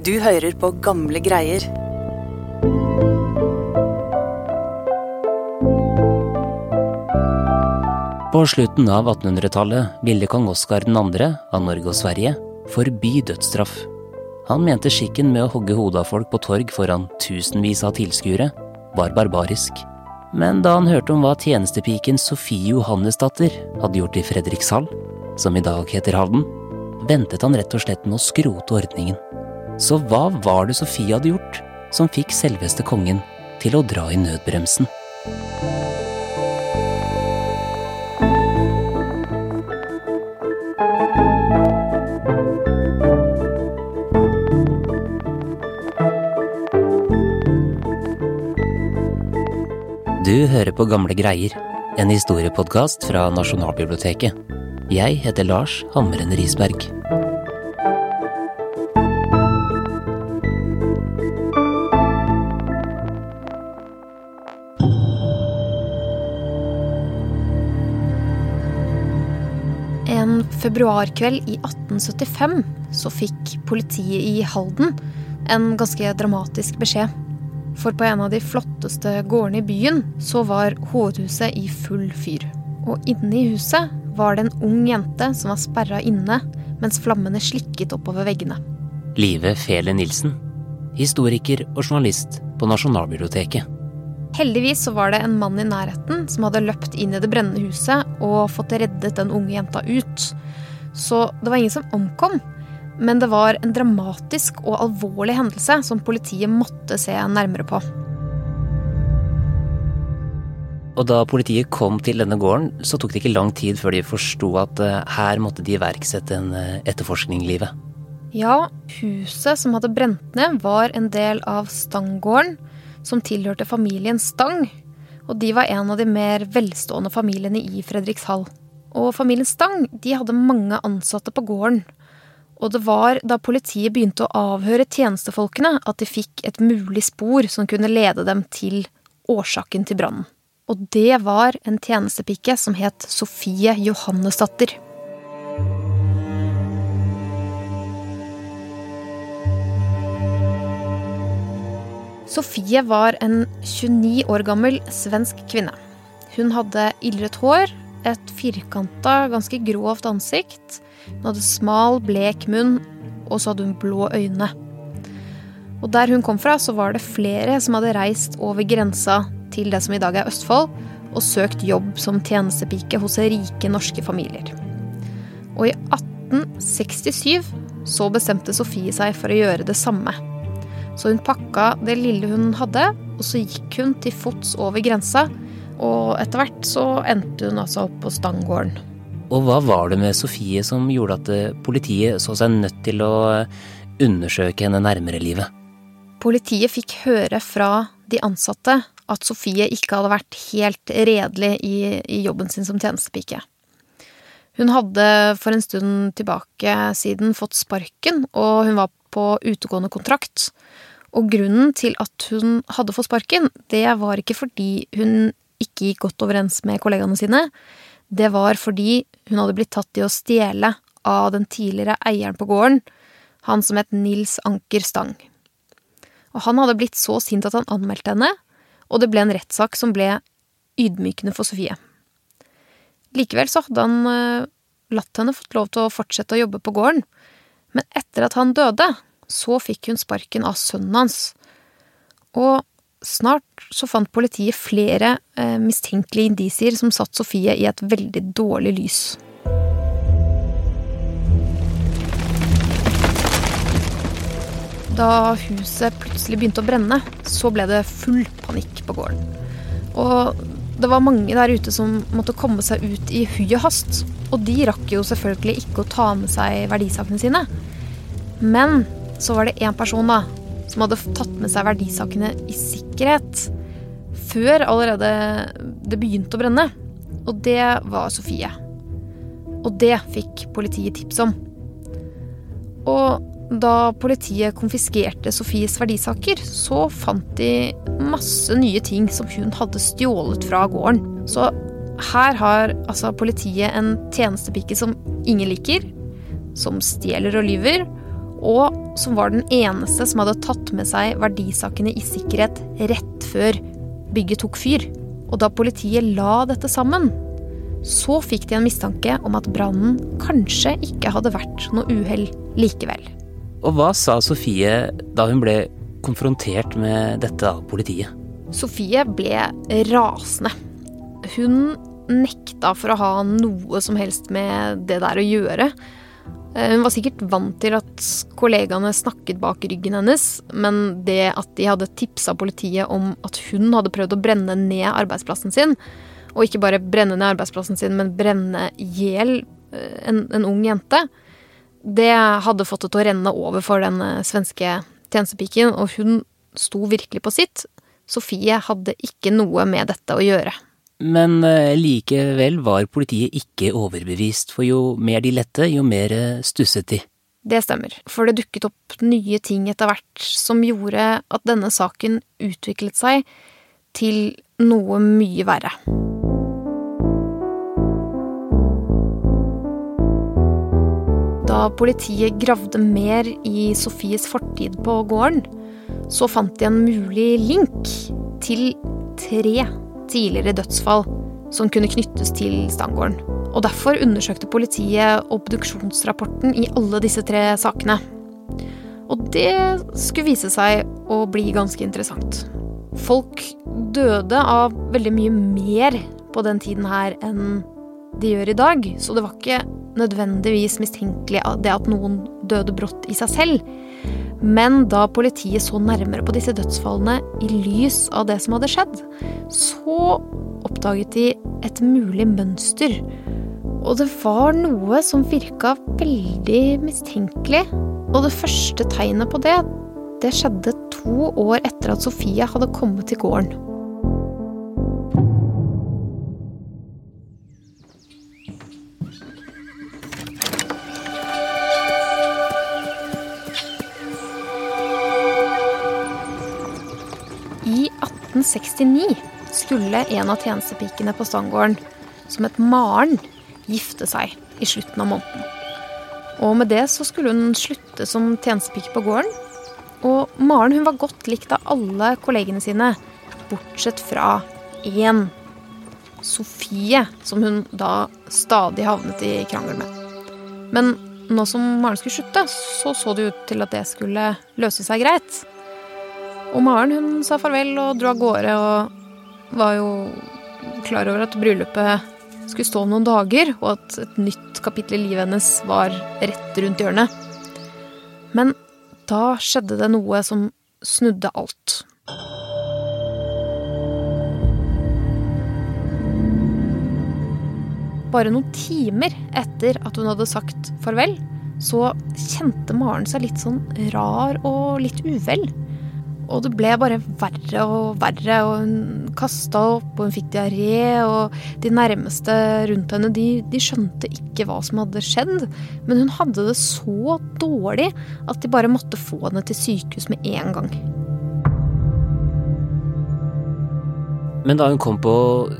Du hører på gamle greier. På slutten av 1800-tallet ville kong Oskar 2. av Norge og Sverige forby dødsstraff. Han mente skikken med å hogge hodet av folk på torg foran tusenvis av tilskuere var barbarisk. Men da han hørte om hva tjenestepiken Sofie Johannesdatter hadde gjort i Fredrikshall, som i dag heter Halden, ventet han rett og slett med å skrote ordningen. Så hva var det Sofie hadde gjort som fikk selveste kongen til å dra i nødbremsen? Du hører på Gamle greier, en historiepodkast fra Nasjonalbiblioteket. Jeg heter Lars Hammeren Risberg. Februarkveld i 1875 så fikk politiet i Halden en ganske dramatisk beskjed. For på en av de flotteste gårdene i byen så var hovedhuset i full fyr. Og inne i huset var det en ung jente som var sperra inne mens flammene slikket oppover veggene. Live Fele Nilsen, historiker og journalist på Nasjonalbiblioteket. Heldigvis så var det en mann i nærheten som hadde løpt inn i det brennende huset og fått reddet den unge jenta ut. Så det var ingen som omkom, men det var en dramatisk og alvorlig hendelse som politiet måtte se nærmere på. Og da politiet kom til denne gården, så tok det ikke lang tid før de forsto at eh, her måtte de iverksette en etterforskning etterforskning, Livet. Ja, huset som hadde brent ned, var en del av Stanggården, som tilhørte familien Stang. Og de var en av de mer velstående familiene i Fredrikshall. Og familien Stang de hadde mange ansatte på gården. Og det var da politiet begynte å avhøre tjenestefolkene at de fikk et mulig spor som kunne lede dem til årsaken til brannen. Og det var en tjenestepike som het Sofie Johannesdatter. Sofie var en 29 år gammel svensk kvinne. Hun hadde ildret hår, et firkanta, ganske grovt ansikt. Hun hadde smal, blek munn, og så hadde hun blå øyne. Og der hun kom fra, så var det flere som hadde reist over grensa til det som i dag er Østfold, og søkt jobb som tjenestepike hos rike norske familier. Og i 1867 så bestemte Sofie seg for å gjøre det samme. Så hun pakka det lille hun hadde, og så gikk hun til fots over grensa. Og etter hvert så endte hun altså opp på Stanggården. Og hva var det med Sofie som gjorde at eh, politiet så seg nødt til å eh, undersøke henne nærmere livet? Politiet fikk høre fra de ansatte at Sofie ikke hadde vært helt redelig i, i jobben sin som tjenestepike. Hun hadde for en stund tilbake siden fått sparken, og hun var på utegående kontrakt. Og grunnen til at hun hadde fått sparken, det var ikke fordi hun ikke gikk godt overens med kollegaene sine. Det var fordi hun hadde blitt tatt i å stjele av den tidligere eieren på gården, han som het Nils Anker Stang. Og han hadde blitt så sint at han anmeldte henne, og det ble en rettssak som ble ydmykende for Sofie. Likevel så hadde han uh, latt henne fått lov til å fortsette å jobbe på gården, men etter at han døde, så fikk hun sparken av sønnen hans. Og snart så fant politiet flere eh, mistenkelige indisier som satte Sofie i et veldig dårlig lys. Da huset plutselig begynte å brenne, så ble det full panikk på gården. Og det var mange der ute som måtte komme seg ut i hui og hast. Og de rakk jo selvfølgelig ikke å ta med seg verdisakene sine. Men så var det én person da, som hadde tatt med seg verdisakene i sikkerhet. Før allerede det begynte å brenne. Og det var Sofie. Og det fikk politiet tips om. Og da politiet konfiskerte Sofies verdisaker, så fant de masse nye ting som hun hadde stjålet fra gården. Så her har altså politiet en tjenestepike som ingen liker, som stjeler og lyver, og som var den eneste som hadde tatt med seg verdisakene i sikkerhet rett før bygget tok fyr. Og da politiet la dette sammen, så fikk de en mistanke om at brannen kanskje ikke hadde vært noe uhell likevel. Og hva sa Sofie da hun ble konfrontert med dette av politiet? Sofie ble rasende. Hun nekta for å ha noe som helst med det der å gjøre. Eh, hun var sikkert vant til at kollegaene snakket bak ryggen hennes, men det at de hadde tipsa politiet om at hun hadde prøvd å brenne ned arbeidsplassen sin, og ikke bare brenne ned arbeidsplassen sin, men brenne i hjel eh, en, en, ung jente, det hadde fått det til å renne over for den eh, svenske tjenestepiken, og hun sto virkelig på sitt. Sofie hadde ikke noe med dette å gjøre. Men eh, likevel var politiet ikke overbevist, for jo mer de lette, jo mer eh, stusset de. Det stemmer, for det dukket opp nye ting etter hvert som gjorde at denne saken utviklet seg til noe mye verre. Da politiet gravde mer i Sofies fortid på gården, så fant de en mulig link til tre tidligere dødsfall som kunne knyttes til Stangården. Og derfor undersøkte politiet obduksjonsrapporten i alle disse tre sakene. Og det skulle vise seg å bli ganske interessant. Folk døde av veldig mye mer på den tiden her enn de gjør i dag, så det var ikke nødvendigvis mistenkelig det at noen døde brått i seg selv. Men da politiet så nærmere på disse dødsfallene i lys av det som hadde skjedd, så oppdaget de et mulig mønster. Og det var noe som virka veldig mistenkelig. Og det første tegnet på det, det skjedde to år etter at Sofia hadde kommet til gården. 1869 skulle en av tjenestepikene på Stangården, som het Maren, gifte seg i slutten av måneden. Og med det så skulle hun slutte som tjenestepike på gården. Og Maren hun var godt likt av alle kollegene sine, bortsett fra én. Sofie, som hun da stadig havnet i krangel med. Men nå som Maren skulle slutte, så så det ut til at det skulle løse seg greit. Og Maren hun sa farvel og dro av gårde og var jo klar over at bryllupet skulle stå om noen dager, og at et nytt kapittel i livet hennes var rett rundt hjørnet. Men da skjedde det noe som snudde alt. Bare noen timer etter at hun hadde sagt farvel, så kjente Maren seg litt sånn rar og litt uvel. Og det ble bare verre og verre, og hun kasta opp, og hun fikk diaré, og de nærmeste rundt henne, de, de, skjønte ikke hva som hadde skjedd, men hun hadde det så dårlig at de bare måtte få henne til sykehus med en gang. Men da hun kom på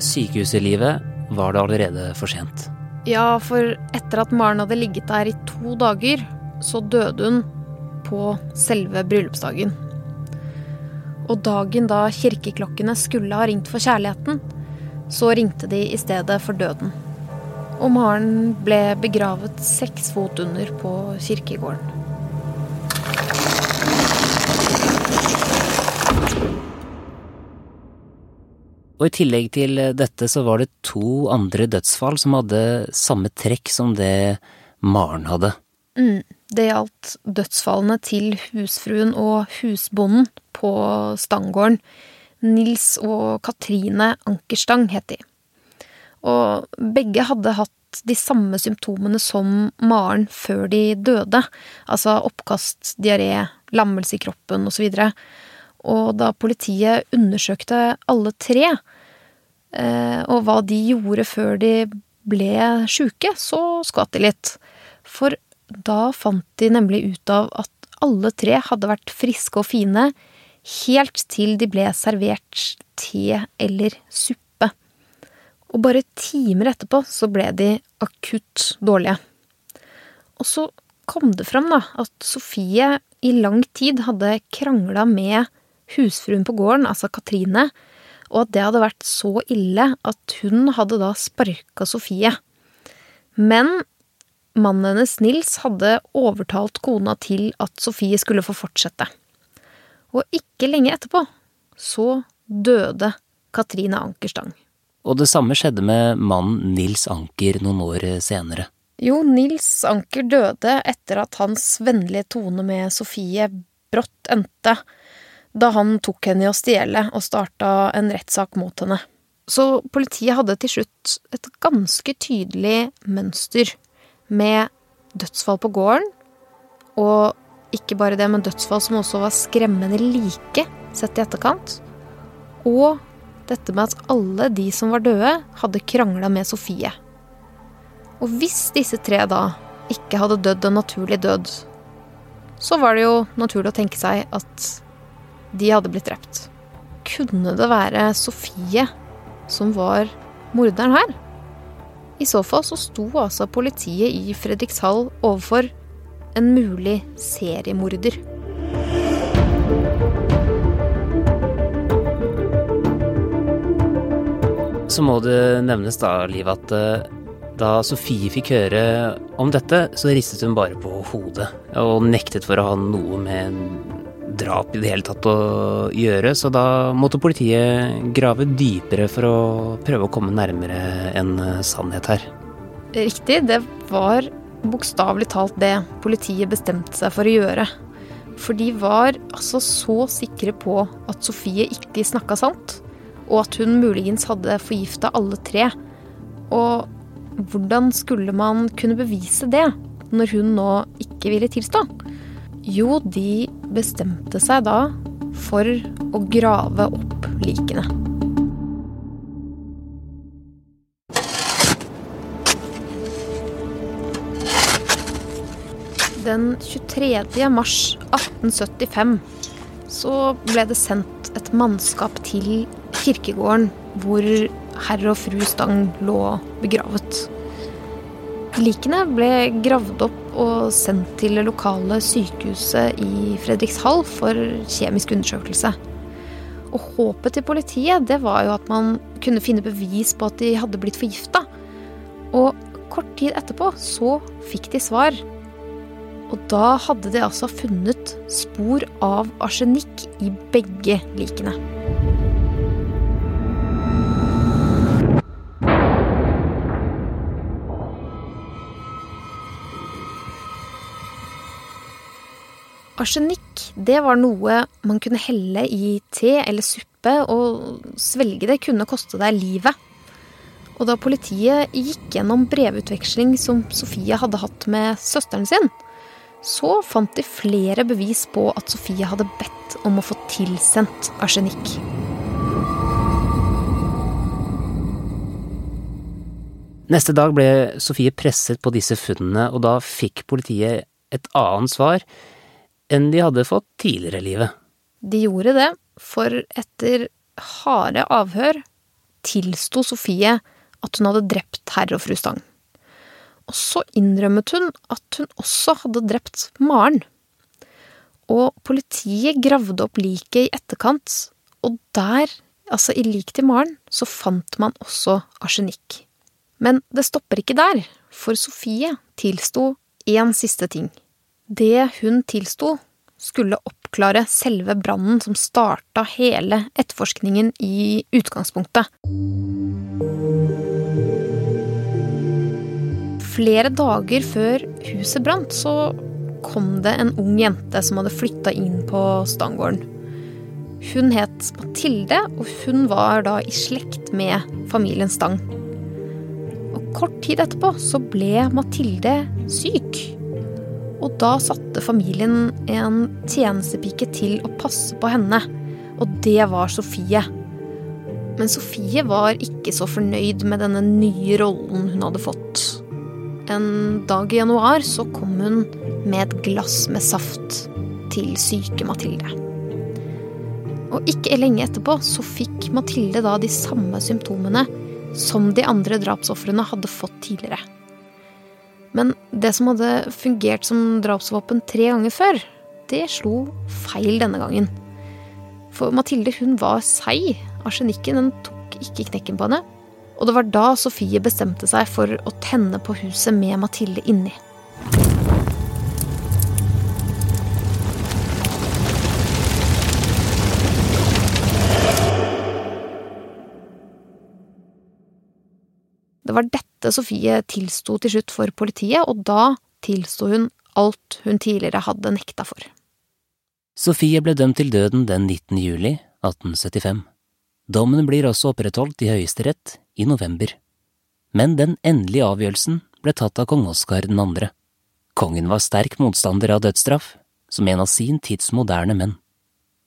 sykehuset i livet, var det allerede for sent. Ja, for etter at Maren hadde ligget der i to dager, så døde hun på selve bryllupsdagen. Og dagen da kirkeklokkene skulle ha ringt for kjærligheten, så ringte de i stedet for døden. Og Maren ble begravet seks fot under på kirkegården. Og i tillegg til dette så var det to andre dødsfall som hadde samme trekk som det Maren hadde. Mm. Det gjaldt dødsfallene til husfruen og husbonden på Stangården. Nils og Katrine Ankerstang het de. Og begge hadde hatt de samme symptomene som Maren før de døde. Altså oppkast, diaré, lammelse i kroppen osv. Og, og da politiet undersøkte alle tre, eh, og hva de gjorde før de ble sjuke, så skvatt de litt. For da fant de nemlig ut av at alle tre hadde vært friske og fine helt til de ble servert te eller suppe. Og bare timer etterpå så ble de akutt dårlige. Og så kom det fram da, at Sofie i lang tid hadde krangla med husfruen på gården, altså Katrine, og at det hadde vært så ille at hun hadde da sparka Sofie. Men mannen hennes, Nils, hadde overtalt kona til at Sofie skulle få fortsette. Og ikke lenge etterpå så døde Katrine Ankerstang. Og det samme skjedde med mannen Nils Anker noen år senere. Jo, Nils Anker døde etter at hans vennlige tone med Sofie brått endte da han tok henne i å stjele og starta en rettssak mot henne. Så politiet hadde til slutt et ganske tydelig mønster med dødsfall på gården, og ikke bare det, men dødsfall som også var skremmende like sett i etterkant. Og dette med at alle de som var døde, hadde krangla med Sofie. Og hvis disse tre da ikke hadde dødd en naturlig død, så var det jo naturlig å tenke seg at de hadde blitt drept. Kunne det være Sofie som var morderen her? I så fall så sto altså politiet i Fredrikshall overfor en mulig seriemorder. Så må det nevnes da, Liv, at eh, da Sofie fikk høre om dette, så ristet hun bare på hodet og nektet for å ha noe med drap i det hele tatt å gjøre, så da måtte politiet grave dypere for å prøve å komme nærmere en sannhet her. Riktig, det var bokstavelig talt det politiet bestemte seg for å gjøre. For de var altså så sikre på at Sofie ikke snakka sant, og at hun muligens hadde forgifta alle tre. Og hvordan skulle man kunne bevise det, når hun nå ikke ville tilstå? Jo, de bestemte seg da for å grave opp likene. Den 23. mars 1875 så ble det sendt et mannskap til kirkegården hvor herr og fru Stang lå begravet. Likene ble gravd opp og sendt til det lokale sykehuset i Fredrikshall for kjemisk undersøkelse. Og håpet til politiet det var jo at man kunne finne bevis på at de hadde blitt forgifta. Og kort tid etterpå så fikk de svar. Og da hadde de altså funnet spor av arsenikk i begge likene. Arsenikk det var noe man kunne helle i te eller suppe, og svelge det kunne koste deg livet. Og da politiet gikk gjennom brevutveksling som Sofie hadde hatt med søsteren sin, så fant de flere bevis på at Sofie hadde bedt om å få tilsendt arsenikk. Neste dag ble Sofie presset på disse funnene, og da fikk politiet et annet svar enn de hadde fått tidligere i livet. De gjorde det, for etter harde avhør tilsto Sofie at hun hadde drept herr og fru Stang. Og så innrømmet hun at hun også hadde drept Maren. Og politiet gravde opp liket i etterkant, og der, altså i lik til Maren, så fant man også arsenikk. Men det stopper ikke der, for Sofie tilsto én siste ting. Det hun tilsto, skulle oppklare selve brannen som starta hele etterforskningen i utgangspunktet. Flere dager før huset brant, så kom det en ung jente som hadde flytta inn på Stangården. Hun het Mathilde, og hun var da i slekt med familien Stang. Og kort tid etterpå så ble Mathilde syk. Og da satte familien en tjenestepike til å passe på henne, og det var Sofie. Men Sofie var ikke så fornøyd med denne nye rollen hun hadde fått. En dag i januar så kom hun med et glass med saft til syke Mathilde. Og ikke lenge etterpå så fikk Mathilde da de samme symptomene som de andre drapsofrene hadde fått tidligere. Men det som hadde fungert som drapsvåpen tre ganger før, det slo feil denne gangen. For Mathilde hun var seig. Arsenikken den tok ikke knekken på henne. Og det var da Sofie bestemte seg for å tenne på huset med Mathilde inni. Det var dette Sofie tilsto til slutt for politiet, og da tilsto hun alt hun tidligere hadde nekta for. Sofie ble dømt til døden den 19. juli 1875. Dommen blir også opprettholdt i Høyesterett i november. Men den endelige avgjørelsen ble tatt av kong Oskar 2. Kongen var sterk motstander av dødsstraff, som en av sin tids moderne menn.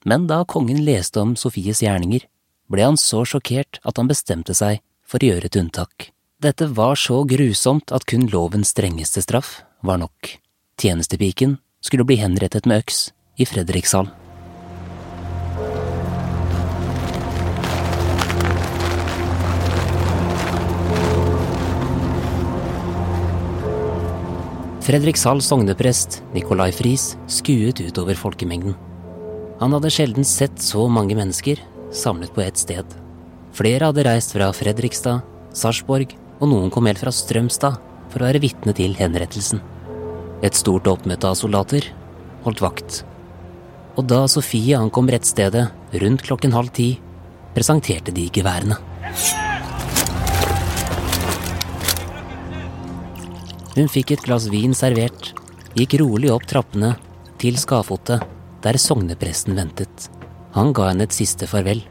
Men da kongen leste om Sofies gjerninger, ble han så sjokkert at han bestemte seg for å gjøre et unntak. Dette var så grusomt at kun lovens strengeste straff var nok. Tjenestepiken skulle bli henrettet med øks i Fredrikshall. Fredrikshall sogneprest Nicolai Friis skuet utover folkemengden. Han hadde sjelden sett så mange mennesker samlet på ett sted. Flere hadde reist fra Fredrikstad, Sarpsborg, og noen kom helt fra Strømstad for å være vitne til henrettelsen. Et stort oppmøte av soldater holdt vakt. Og da Sofie ankom rettsstedet rundt klokken halv ti, presenterte de geværene. Hun fikk et glass vin servert, gikk rolig opp trappene til skafottet der sognepresten ventet. Han ga henne et siste farvel.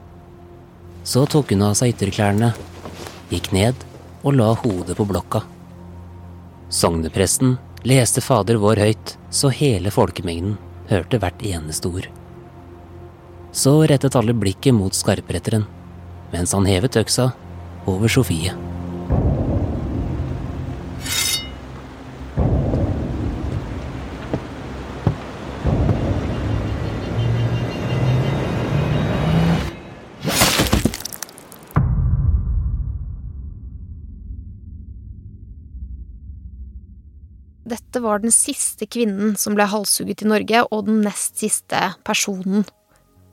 Så tok hun av seg ytterklærne, gikk ned og la hodet på blokka. Sognepresten leste Fader vår høyt, så hele folkemengden hørte hvert eneste ord. Så rettet alle blikket mot skarpretteren, mens han hevet øksa over Sofie. Dette var den siste kvinnen som ble halshugget i Norge, og den nest siste personen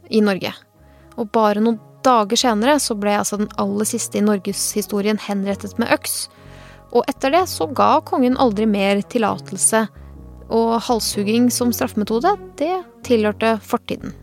i Norge. Og bare noen dager senere så ble altså den aller siste i norgeshistorien henrettet med øks. Og etter det så ga kongen aldri mer tillatelse, og halshugging som straffemetode, det tilhørte fortiden.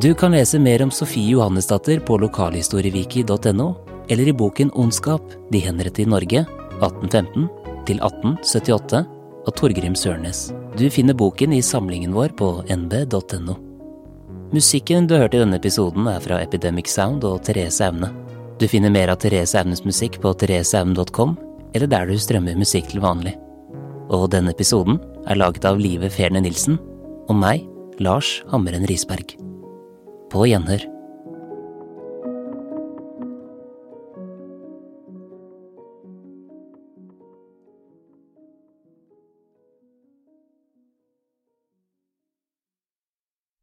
Du kan lese mer om Sofie Johannesdatter på lokalhistorieviki.no, eller i boken Ondskap, de henrettet i Norge, 1815 til 1878 av Torgrim Sørnes. Du finner boken i samlingen vår på nb.no. Musikken du hørte i denne episoden er fra Epidemic Sound og Therese Aune. Du finner mer av Therese Aunes musikk på thereseaune.com, eller der du strømmer musikk til vanlig. Og denne episoden er laget av Live Ferne Nilsen og meg, Lars Hammeren Risberg. På gjenhør.